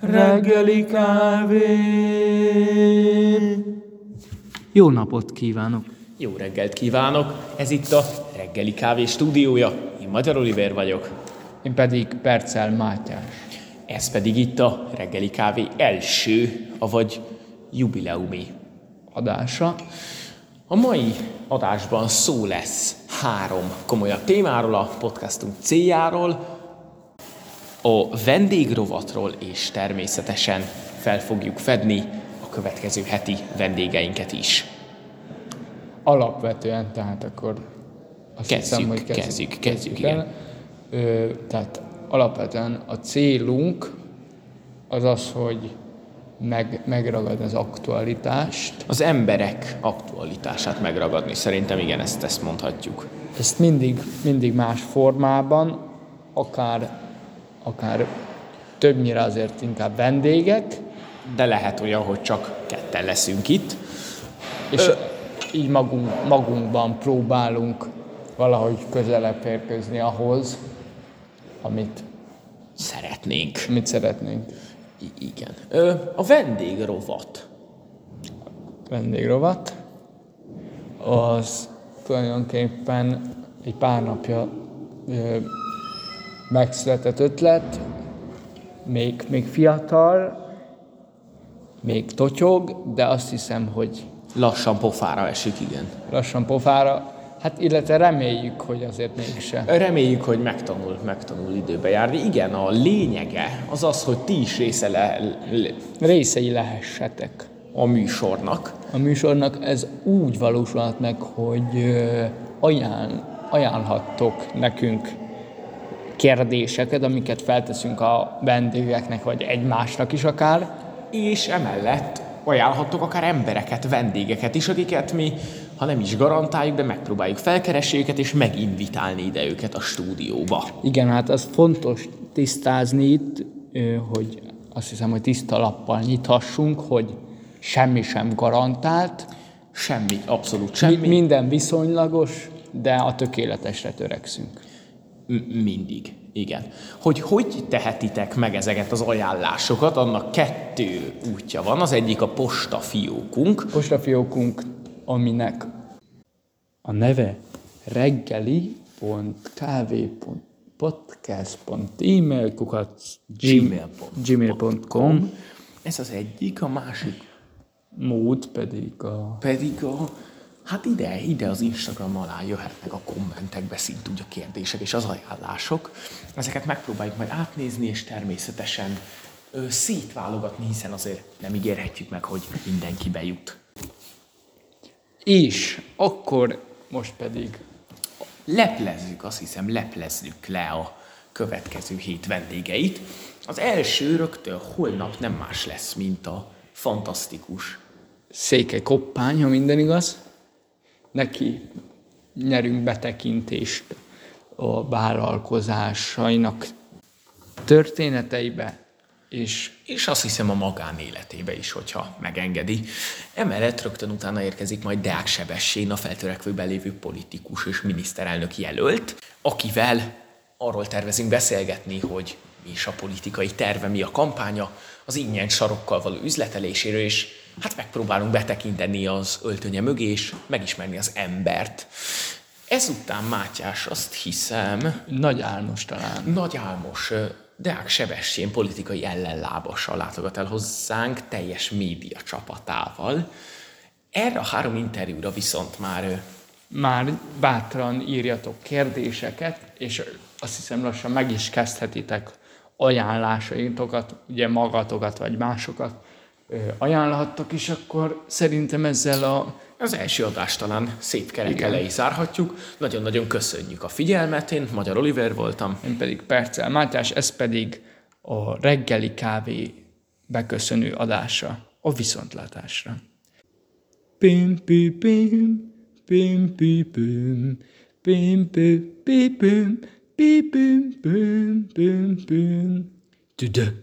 Reggeli kávé. Jó napot kívánok! Jó reggelt kívánok! Ez itt a reggeli kávé stúdiója. Én Magyar Oliver vagyok. Én pedig Percel Mátyás. Ez pedig itt a reggeli kávé első, avagy jubileumi adása. A mai adásban szó lesz három komolyabb témáról, a podcastunk céljáról, a vendégrovatról, és természetesen fel fogjuk fedni a következő heti vendégeinket is. Alapvetően, tehát akkor azt kezdjük, hiszem, hogy kezdjük, kezdjük, kezdjük, kezdjük igen. Ö, tehát alapvetően a célunk az az, hogy meg, megragadni az aktualitást. Az emberek aktualitását megragadni, szerintem igen, ezt, ezt mondhatjuk. Ezt mindig, mindig más formában, akár, akár többnyire azért inkább vendégek. De lehet olyan, hogy csak ketten leszünk itt. És Ö... így magunk, magunkban próbálunk valahogy közelebb érkezni ahhoz, amit szeretnénk. Mit szeretnénk. Igen. Ö, a vendégrovat. Vendégrovat. Az tulajdonképpen egy pár napja ö, megszületett ötlet, még, még fiatal, még totyog, de azt hiszem, hogy lassan pofára esik, igen. Lassan pofára, Hát illetve reméljük, hogy azért mégse. Reméljük, hogy megtanul, megtanul időbe járni. Igen, a lényege az az, hogy ti is része le, le, részei lehessetek. A műsornak. A műsornak ez úgy valósulhat meg, hogy ajánl, ajánlhattok nekünk kérdéseket, amiket felteszünk a vendégeknek, vagy egymásnak is akár. És emellett ajánlhattok akár embereket, vendégeket is, akiket mi ha nem is garantáljuk, de megpróbáljuk felkeresni őket, és meginvitálni ide őket a stúdióba. Igen, hát az fontos tisztázni itt, hogy azt hiszem, hogy tiszta lappal nyithassunk, hogy semmi sem garantált. Semmi, abszolút semmi. Mi, minden viszonylagos, de a tökéletesre törekszünk. M- mindig, igen. Hogy hogy tehetitek meg ezeket az ajánlásokat, annak kettő útja van. Az egyik a postafiókunk. Postafiókunk aminek a neve reggeli.podcast.email.gmail.com Ez az egyik, a másik mód pedig a... Pedig a... Hát ide, ide az Instagram alá jöhetnek a kommentekbe szint úgy a kérdések és az ajánlások. Ezeket megpróbáljuk majd átnézni, és természetesen ö, szétválogatni, hiszen azért nem ígérhetjük meg, hogy mindenki bejut. És akkor most pedig leplezzük, azt hiszem, leplezzük le a következő hét vendégeit. Az első rögtön holnap nem más lesz, mint a fantasztikus Széke Koppány, ha minden igaz. Neki nyerünk betekintést a vállalkozásainak történeteibe, és, és azt hiszem a magánéletébe is, hogyha megengedi. Emellett rögtön utána érkezik majd Deák Sebessén, a feltörekvőben lévő politikus és miniszterelnök jelölt, akivel arról tervezünk beszélgetni, hogy mi is a politikai terve, mi a kampánya, az ingyen sarokkal való üzleteléséről, és hát megpróbálunk betekinteni az öltönye mögé, és megismerni az embert. Ezután Mátyás azt hiszem... Nagy álmos talán. Nagy álmos Deák Sebestyén politikai ellenlábassal látogat el hozzánk, teljes média csapatával. Erre a három interjúra viszont már... Már bátran írjatok kérdéseket, és azt hiszem lassan meg is kezdhetitek ajánlásaitokat, ugye magatokat vagy másokat ajánlhattok, és akkor szerintem ezzel a az első adást talán szép kerek elejé zárhatjuk. Nagyon-nagyon köszönjük a figyelmet, én Magyar Oliver voltam. Én pedig Percel Mátyás, ez pedig a reggeli kávé beköszönő adása, a viszontlátásra. Pim, pim, pim, pim, pim, pim, pim, pim, pim, pim, pim, pim, pim, pim, pim, pim,